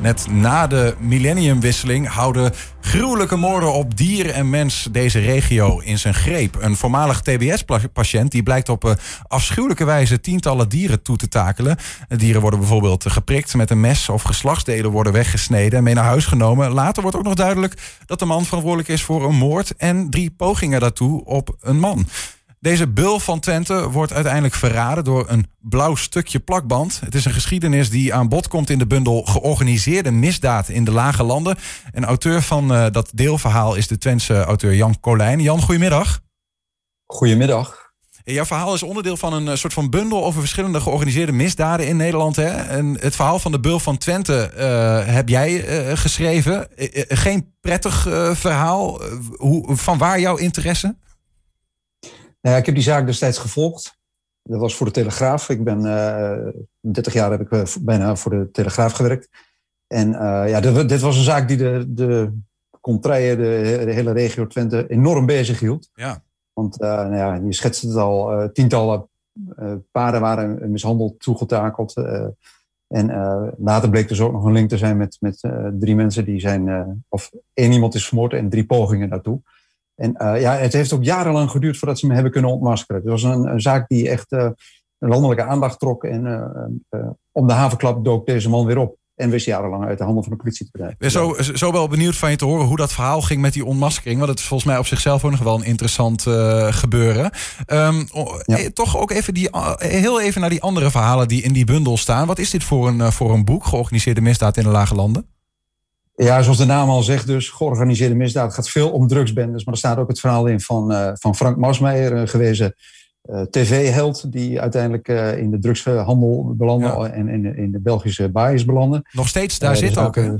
Net na de millenniumwisseling houden gruwelijke moorden op dier en mens deze regio in zijn greep. Een voormalig TBS-patiënt die blijkt op uh, afschuwelijke wijze tientallen dieren toe te takelen. Dieren worden bijvoorbeeld geprikt met een mes of geslachtsdelen worden weggesneden en mee naar huis genomen. Later wordt ook nog duidelijk dat de man verantwoordelijk is voor een moord en drie pogingen daartoe op een man. Deze bul van Twente wordt uiteindelijk verraden door een blauw stukje plakband. Het is een geschiedenis die aan bod komt in de bundel Georganiseerde misdaad in de lage landen. En auteur van uh, dat deelverhaal is de Twentse auteur Jan Colijn. Jan, goedemiddag. Goedemiddag. Jouw verhaal is onderdeel van een soort van bundel over verschillende georganiseerde misdaden in Nederland. Hè? En het verhaal van de Bul van Twente uh, heb jij uh, geschreven. geen prettig verhaal. hoe, van waar jouw interesse? Nou ja, ik heb die zaak destijds gevolgd. Dat was voor de Telegraaf. Ik ben uh, 30 jaar heb ik bijna voor de Telegraaf gewerkt. En uh, ja, dit, dit, was een zaak die de, de contraien, de, de, hele regio Twente, enorm bezig hield. Ja. Want nou ja, je schetst het al, tientallen paarden waren mishandeld, toegetakeld. en later bleek dus ook nog een link te zijn met, met drie mensen die zijn, of één iemand is vermoord en drie pogingen daartoe. En uh, ja, het heeft ook jarenlang geduurd voordat ze hem hebben kunnen ontmaskeren. Het was een, een zaak die echt uh, landelijke aandacht trok. En uh, om de havenklap dook deze man weer op. En wist jarenlang uit de handen van de politie te bedrijven. Ik ben zo, zo wel benieuwd van je te horen hoe dat verhaal ging met die ontmaskering. Want het is volgens mij op zichzelf ook nog wel een interessant gebeuren. Um, ja. Toch ook even die, heel even naar die andere verhalen die in die bundel staan. Wat is dit voor een, voor een boek, georganiseerde misdaad in de lage landen? Ja, zoals de naam al zegt, dus georganiseerde misdaad. Het gaat veel om drugsbendes. Maar er staat ook het verhaal in van, uh, van Frank Masmeijer, een gewezen uh, tv-held. die uiteindelijk uh, in de drugshandel belandde ja. en in, in, de Belgische baaiers belandde. Nog steeds daar zit ook, ook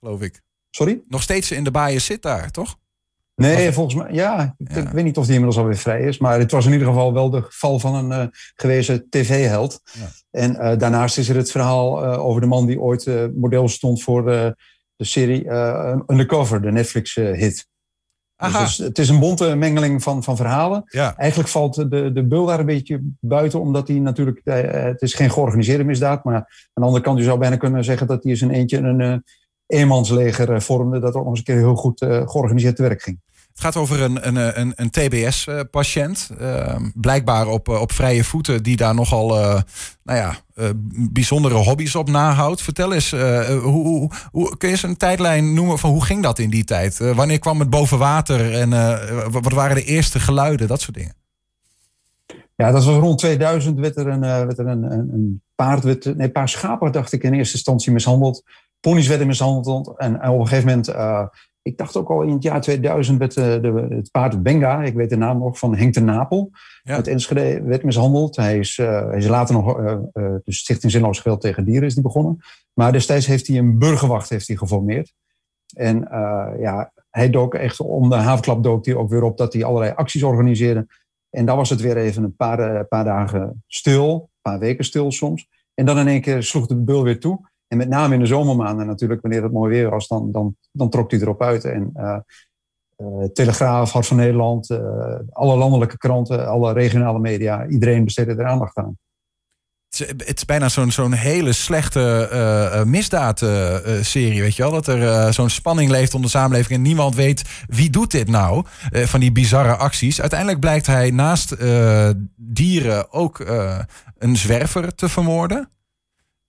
geloof ik. Sorry? Nog steeds in de baaiers zit daar, toch? Nee, volgens mij, ja. Ik, weet niet of die inmiddels alweer vrij is. Maar het was in ieder geval wel de geval van een gewezen tv-held. Ja. En daarnaast is er het verhaal over de man die ooit model stond voor de serie uh, Undercover, de Netflix-hit. Dus, dus het is een bonte mengeling van, van verhalen. Ja. Eigenlijk valt de, de bul daar een beetje buiten, omdat hij natuurlijk, uh, het is geen georganiseerde misdaad, maar aan de andere kant, je zou bijna kunnen zeggen dat hij eens een eentje een eenmansleger vormde, dat ook nog eens een keer heel goed georganiseerd te werk ging. Het gaat over een, een, een, een TBS-patiënt. Uh, blijkbaar op, op vrije voeten, die daar nogal uh, nou ja, bijzondere hobby's op nahoudt. Vertel eens, hoe, hoe, hoe, kun je eens een tijdlijn noemen van hoe ging dat in die tijd? wanneer kwam het boven water en wat waren de eerste geluiden, dat soort dingen? Ja, dat was rond 2000 werd er een, werd er een, een, paard, werd, nee, een paar schapen dacht ik in eerste instantie mishandeld. Ponies werden mishandeld en op een gegeven moment ik dacht ook al in het jaar 2000 werd uh, de, het paard Benga, ik weet de naam nog, van Henk de Napel. Ja. Uit Enschede werd mishandeld. Hij is, uh, hij is later nog, uh, de Stichting Zinloos Geweld tegen Dieren is die begonnen. Maar destijds heeft hij een burgerwacht heeft hij geformeerd. En ja, hij dook echt om de havenklap dook hij ook weer op dat hij allerlei acties organiseerde. En dan was het weer even een paar, paar dagen stil, een paar weken stil soms. En dan in één keer sloeg de bul weer toe. En met name in de zomermaanden natuurlijk, wanneer het mooi weer was, dan, dan, dan trok hij erop uit. En uh, uh, Telegraaf, Hart van Nederland, uh, alle landelijke kranten, alle regionale media, iedereen besteedde er aandacht aan. Het is bijna zo'n zo'n hele slechte uh, misdaadserie, weet je wel? Dat er zo'n spanning leeft onder de samenleving en niemand weet wie doet dit nou, van die bizarre acties. Uiteindelijk blijkt hij naast dieren ook een zwerver te vermoorden.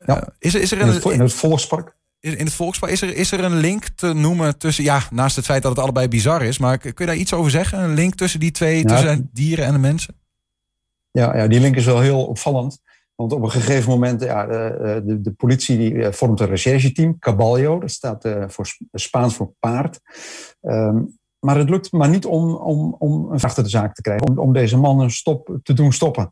Ja. Is, er, is er een, in, het, in het volkspark? In het volkspark. Is er, is er een link te noemen tussen, ja, naast het feit dat het allebei bizar is, maar kun je daar iets over zeggen? Een link tussen die twee, ja, tussen dieren en de mensen? Ja, ja, die link is wel heel opvallend. Want op een gegeven moment, ja, de, de, de politie die vormt een rechercheteam, Caballo, dat staat voor Spaans voor paard. Um, maar het lukt maar niet om, om, om een achter de zaak te krijgen, om, om deze man een stop te doen stoppen.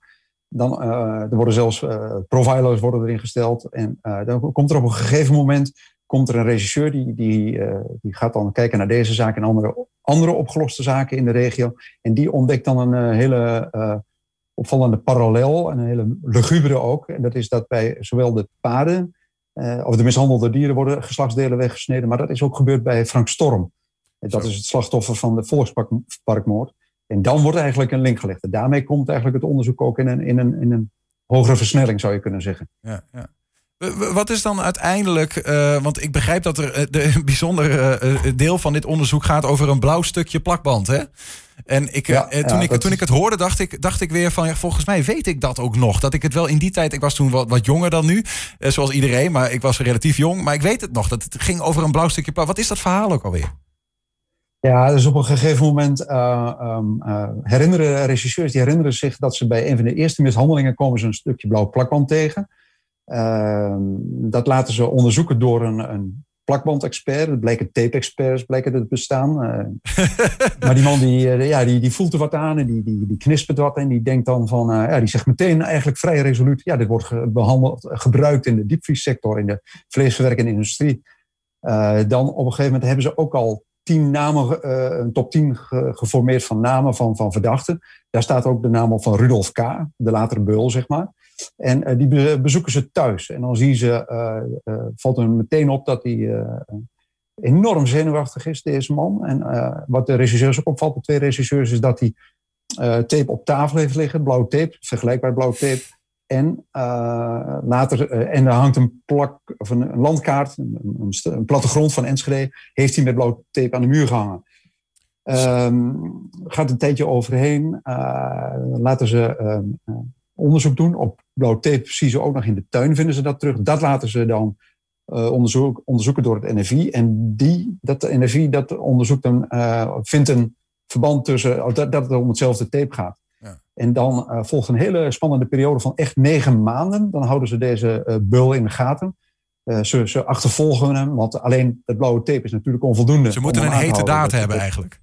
Dan, uh, er worden zelfs uh, profilers worden erin gesteld. En uh, dan komt er op een gegeven moment komt er een regisseur die, die, die gaat dan kijken naar deze zaak en andere, andere opgeloste zaken in de regio. En die ontdekt dan een hele opvallende parallel, en een hele lugubere ook. En dat is dat bij zowel de paarden of de mishandelde dieren worden geslachtsdelen weggesneden, maar dat is ook gebeurd bij Frank Storm. Dat is het slachtoffer van de Volksparkmoord. En dan wordt eigenlijk een link gelegd. En daarmee komt eigenlijk het onderzoek ook in een, in een, in een hogere versnelling, zou je kunnen zeggen. Ja, ja. Wat is dan uiteindelijk, uh, want ik begrijp dat er een bijzonder uh, deel van dit onderzoek gaat over een blauw stukje plakband. Hè? En ik, ja, toen, ja, ik, toen ik het hoorde, dacht ik, dacht ik weer van, ja, volgens mij weet ik dat ook nog. Dat ik het wel in die tijd, ik was toen wat, wat jonger dan nu, zoals iedereen, maar ik was relatief jong. Maar ik weet het nog, dat het ging over een blauw stukje plakband. Wat is dat verhaal ook alweer? Ja, dus op een gegeven moment uh, um, uh, herinneren regisseurs, die herinneren zich dat ze bij een van de eerste mishandelingen komen ze een stukje blauw plakband tegen. Uh, dat laten ze onderzoeken door een, een plakband-expert. Het bleken tape-experts, blijken het bestaan. maar die man die, ja, die, die voelt er wat aan en die, die, die knispert wat. En die denkt dan van, ja, die zegt meteen eigenlijk vrij resoluut. Ja, dit wordt behandeld, gebruikt in de diepvriessector, in de vleesverwerkende industrie. dan op een gegeven moment hebben ze ook al tien namen, uh, een top 10 geformeerd van namen van, van verdachten. Daar staat ook de naam op van Rudolf K., de latere beul, zeg maar. En uh, die bezoeken ze thuis. En dan zien ze, uh, valt er meteen op dat hij enorm zenuwachtig is, deze man. En wat de regisseurs ook opvalt, de twee regisseurs, is dat hij tape op tafel heeft liggen, blauwe tape, vergelijkbaar blauwe tape. En uh, later, uh, en er hangt een plak of een, landkaart, een, een, plattegrond van Enschede, heeft hij met blauw tape aan de muur gehangen. Um, gaat een tijdje overheen, uh, laten ze ehm, onderzoek doen op blauw tape, ze ook nog in de tuin, vinden ze dat terug. Dat laten ze dan onderzoek, onderzoeken door het NFI. En die, dat NFI dat onderzoekt een, vindt een verband tussen, dat, dat het om hetzelfde tape gaat. En dan uh, volgt een hele spannende periode van echt negen maanden. Dan houden ze deze uh, bul in de gaten. Uh, ze, ze, achtervolgen hem, want alleen het blauwe tape is natuurlijk onvoldoende. Ze moeten een hete daad hebben eigenlijk.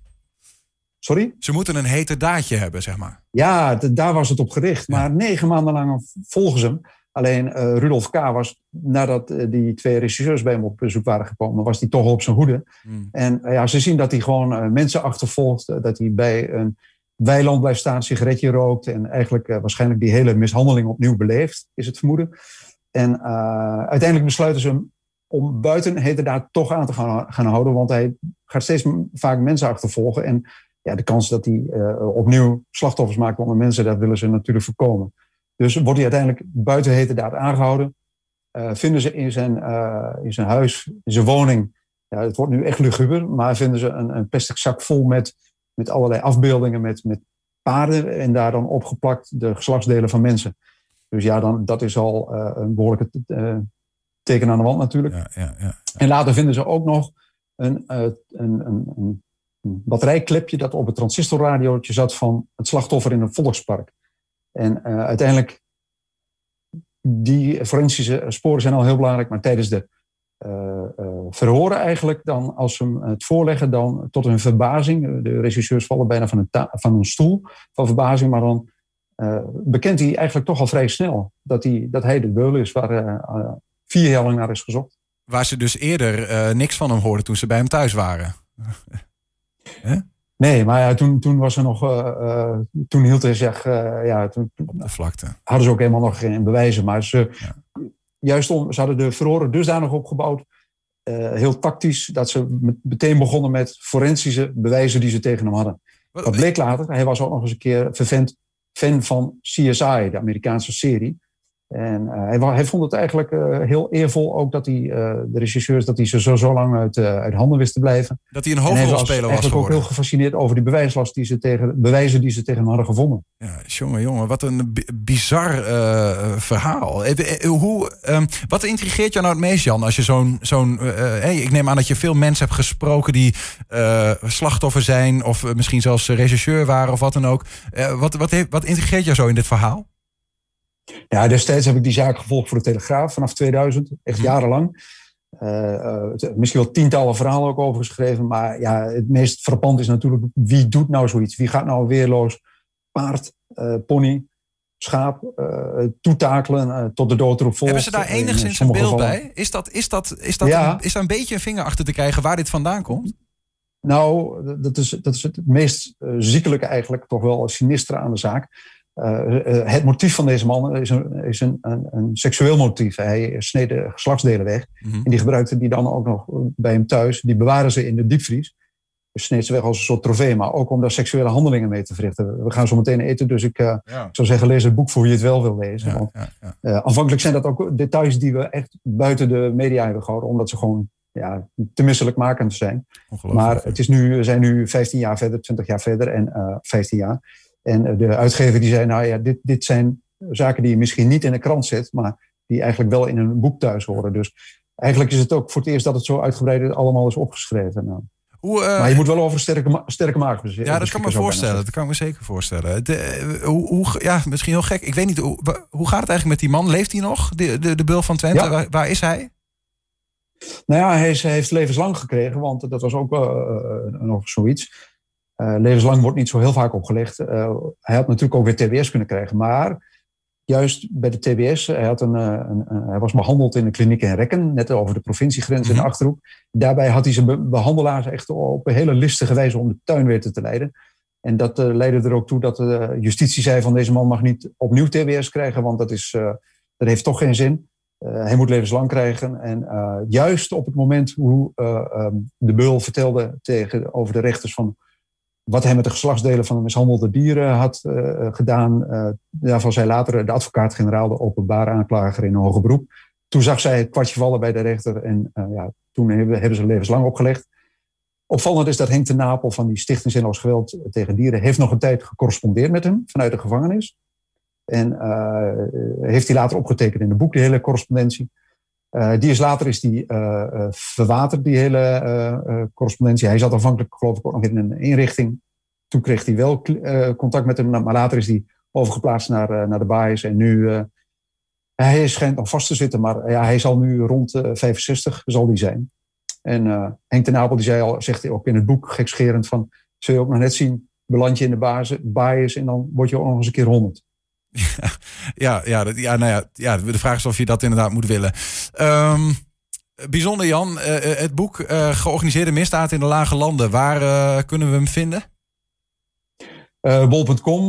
Sorry? Ze moeten een hete daadje hebben, zeg maar. Ja, daar was het op gericht. Maar negen maanden lang volgen ze hem. Alleen Rudolf K. was, nadat die twee regisseurs bij hem op bezoek waren gekomen, was hij toch op zijn hoede. Hmm. En ja, ze zien dat hij gewoon mensen achtervolgt. dat hij bij een weiland blijft staan, sigaretje rookt en eigenlijk uh, waarschijnlijk die hele mishandeling opnieuw beleeft, is het vermoeden. En uh, uiteindelijk besluiten ze hem om buiten daar toch aan te gaan, gaan houden, want hij gaat steeds vaak mensen achtervolgen. En ja, de kans dat hij uh, opnieuw slachtoffers maakt onder mensen, dat willen ze natuurlijk voorkomen. Dus wordt hij uiteindelijk buiten heterdaad aangehouden. vinden ze in zijn, in zijn huis, in zijn woning, ja, het wordt nu echt luguber, maar vinden ze een, een plastic zak vol met met allerlei afbeeldingen met, met paarden en daar dan opgeplakt de geslachtsdelen van mensen. Dus ja, dan, dat is al uh, een behoorlijke uh, teken aan de wand natuurlijk. Ja, ja, ja, en later vinden ze ook nog een, uh, een, een, een, batterijklepje dat op het transistorradiootje zat van het slachtoffer in een volkspark. En uiteindelijk, die forensische sporen zijn al heel belangrijk, maar tijdens de verhoren eigenlijk dan, als ze hem het voorleggen, dan tot hun verbazing. De regisseurs vallen bijna van een, van een stoel van verbazing, maar dan bekent hij eigenlijk toch al vrij snel dat hij, dat hij de beul is waar vier jaar lang naar is gezocht. Waar ze dus eerder niks van hem hoorden toen ze bij hem thuis waren. Nee, maar ja, toen, toen was er nog. toen hield hij zich. ja, toen, Op de vlakte. Hadden ze ook helemaal nog geen bewijzen. Maar ze, juist om, ze hadden de verhoren dusdanig opgebouwd, uh, heel tactisch, dat ze meteen begonnen met forensische bewijzen die ze tegen hem hadden. Wat bleek later, hij was ook nog eens een keer vervent fan van CSI, de Amerikaanse serie. En uh, hij, hij, vond het eigenlijk uh, heel eervol ook dat hij, uh, de regisseurs, dat hij ze zo, zo lang uit, uit handen wist te blijven. Dat hij een hoofdrolspeler was, was geworden. ook heel gefascineerd over die bewijslast die ze tegen, bewijzen die ze tegen hem hadden gevonden. Ja, jongen, jongen, wat een bizar verhaal. Hoe, um, wat intrigeert jou nou het meest, Jan, als je zo'n, zo'n hey, ik neem aan dat je veel mensen hebt gesproken die slachtoffer zijn of misschien zelfs regisseur waren of wat dan ook. wat, wat, heeft, wat intrigeert jou zo in dit verhaal? Ja, destijds heb ik die zaak gevolgd voor de Telegraaf vanaf 2000, echt mhm. jarenlang. Uh, uh, misschien wel tientallen verhalen ook over geschreven. Maar ja, het meest frappant is natuurlijk wie doet nou zoiets? Wie gaat nou weerloos paard, uh, pony, schaap toetakelen tot de doodroep volgt? Hebben ze daar enigszins een beeld bij? Is, dat, is, dat, is, dat ja. een, is daar een beetje een vinger achter te krijgen waar dit vandaan komt? Nou, dat is, dat is het meest ziekelijke eigenlijk, toch wel sinistere aan de zaak. Uh, het motief van deze man is een, is een, een, een seksueel motief. Hij sneed de geslachtsdelen weg. Mhm. En die gebruikte die dan ook nog bij hem thuis. Die bewaren ze in de diepvries. sneed ze weg als een soort trofee, maar ook om daar seksuele handelingen mee te verrichten. We gaan zo meteen eten, dus ik, ik zou zeggen, lees het boek voor je het wel wil lezen. Want, aanvankelijk zijn dat ook details die we echt buiten de media hebben gehouden, omdat ze gewoon ja, te misselijkmakend zijn. Maar het is nu, we zijn nu 15 jaar verder, 20 jaar verder en uh, 15 jaar. En de uitgever die zei, nou ja, dit, dit zijn zaken die je misschien niet in de krant zet, maar die eigenlijk wel in een boek thuis horen. Dus eigenlijk is het ook voor het eerst dat het zo uitgebreid allemaal is opgeschreven. Nou. Hoe, uh, maar je moet wel over sterke, sterke maag Ja, dat kan me voorstellen. Dat kan ik me zeker voorstellen. De, eh, hoe, hoe, ja, misschien heel gek. Ik weet niet, hoe, hoe gaat het eigenlijk met die man? Leeft hij nog, de, de, de Bul van Twente? Waar, waar, is hij? Nou ja, hij, is, hij, heeft levenslang gekregen, want dat was ook uh, nog zoiets. Levenslang wordt niet zo heel vaak opgelegd. hij had natuurlijk ook weer TBS kunnen krijgen, maar juist bij de TBS. Hij, had een, eh, een, een, hij was behandeld in de kliniek in Rekken, net over de provinciegrens in de mhm. Achterhoek. Daarbij had hij zijn behandelaars echt op een hele listige wijze om de tuin weer te leiden. En dat uh, leidde er ook toe dat de justitie zei van deze man mag niet opnieuw TBS krijgen, want dat, is, dat heeft toch geen zin. hij moet levenslang krijgen. En juist op het moment hoe um, de beul vertelde tegen, over de rechters van wat hij met de geslachtsdelen van de mishandelde dieren had uh, gedaan. Uh, daarvan zei later de advocaat-generaal, de openbare aanklager in een hoger beroep. Toen zag zij het kwartje vallen bij de rechter en ja, toen hebben, hebben ze levenslang opgelegd. Opvallend is dat Henk de Napel van die Stichting Zinloos Geweld tegen Dieren... heeft nog een tijd gecorrespondeerd met hem vanuit de gevangenis. En heeft hij later opgetekend in een boek, die hele correspondentie. Die is later is die, verwaterd, die hele correspondentie. Hij zat aanvankelijk geloof ik ook nog in een inrichting toen kreeg hij wel contact met hem, maar later is hij overgeplaatst naar, naar de baas. En nu, hij schijnt nog vast te zitten, maar ja, hij zal nu rond 65 zal die zijn. En Henk ten Apel die zei al, zegt ook in het boek gekscherend van, zul je ook nog net zien, beland je in de baas en dan word je ook nog eens een keer 100. Ja, ja, ja, ja, nou ja, ja, de vraag is of je dat inderdaad moet willen. Um, bijzonder Jan, het boek Georganiseerde Misdaad in de Lage Landen, waar kunnen we hem vinden? Uh, Bol.com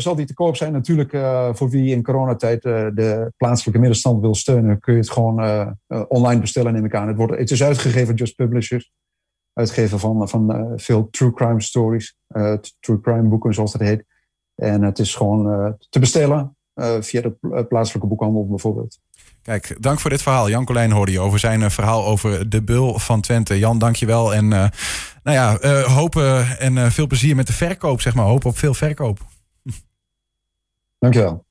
zal die te koop zijn. Natuurlijk, voor wie in coronatijd de plaatselijke middenstand wil steunen, kun je het gewoon online bestellen, neem ik aan. Het, wordt, het is uitgegeven Just Publishers, uitgever van, van veel true crime stories, true crime boeken zoals dat heet. En het is gewoon te bestellen via de plaatselijke boekhandel bijvoorbeeld. Kijk, dank voor dit verhaal. Jan Colijn hoorde je over zijn verhaal over de bul van Twente. Jan, dank je wel. En nou ja, uh, hopen en uh, veel plezier met de verkoop, zeg maar. Hopen op veel verkoop. Dankjewel.